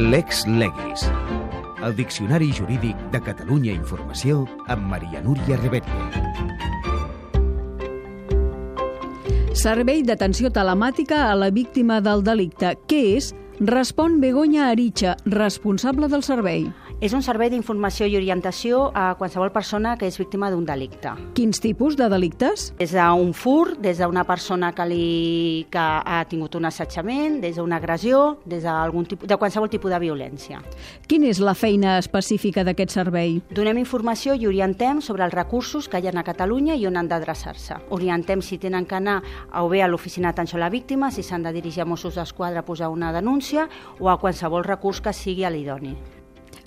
Lex Legis. El Diccionari Jurídic de Catalunya Informació amb Maria Núria Rebetlle. Servei d'atenció telemàtica a la víctima del delicte. Què és? Respon Begoña Aritxa, responsable del servei. És un servei d'informació i orientació a qualsevol persona que és víctima d'un delicte. Quins tipus de delictes? Des d'un fur, des d'una persona que, li, que ha tingut un assetjament, des d'una agressió, des d'algun tipus, de qualsevol tipus de violència. Quina és la feina específica d'aquest servei? Donem informació i orientem sobre els recursos que hi ha a Catalunya i on han d'adreçar-se. Orientem si tenen que anar o bé a l'oficina d'atenció a la víctima, si s'han de dirigir a Mossos d'Esquadra a posar una denúncia o a qualsevol recurs que sigui a l'idoni.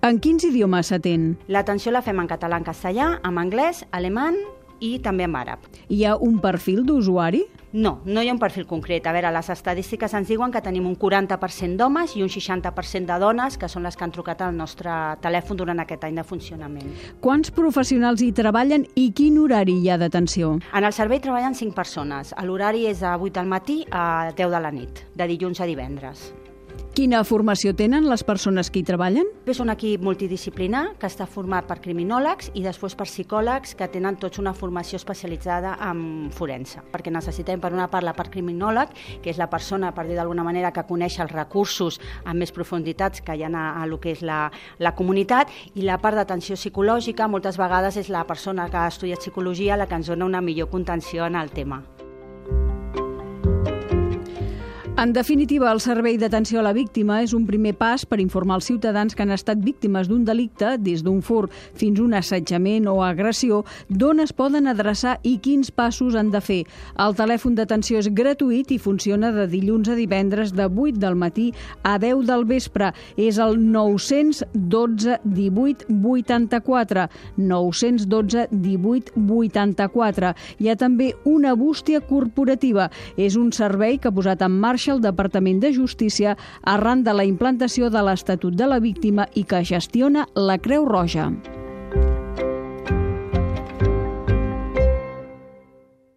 En quins idiomes s'atén? L'atenció la fem en català, en castellà, en anglès, alemany i també en àrab. Hi ha un perfil d'usuari? No, no hi ha un perfil concret. A veure, les estadístiques ens diuen que tenim un 40% d'homes i un 60% de dones, que són les que han trucat al nostre telèfon durant aquest any de funcionament. Quants professionals hi treballen i quin horari hi ha d'atenció? En el servei treballen 5 persones. L'horari és de 8 del matí a 10 de la nit, de dilluns a divendres. Quina formació tenen les persones que hi treballen? És un equip multidisciplinar que està format per criminòlegs i després per psicòlegs que tenen tots una formació especialitzada en forense, perquè necessitem per una part la part criminòleg, que és la persona, per dir d'alguna manera, que coneix els recursos amb més profunditats que hi ha a, a lo que és la, la comunitat, i la part d'atenció psicològica moltes vegades és la persona que ha estudiat psicologia la que ens dona una millor contenció en el tema. En definitiva, el Servei d'Atenció a la Víctima és un primer pas per informar els ciutadans que han estat víctimes d'un delicte, des d'un fur fins un assetjament o agressió, d'on es poden adreçar i quins passos han de fer. El telèfon d'atenció és gratuït i funciona de dilluns a divendres de 8 del matí a 10 del vespre. És el 912 18 84. 912 18 84. Hi ha també una bústia corporativa. És un servei que ha posat en marxa el Departament de Justícia arran de la implantació de l'Estatut de la Víctima i que gestiona la Creu Roja.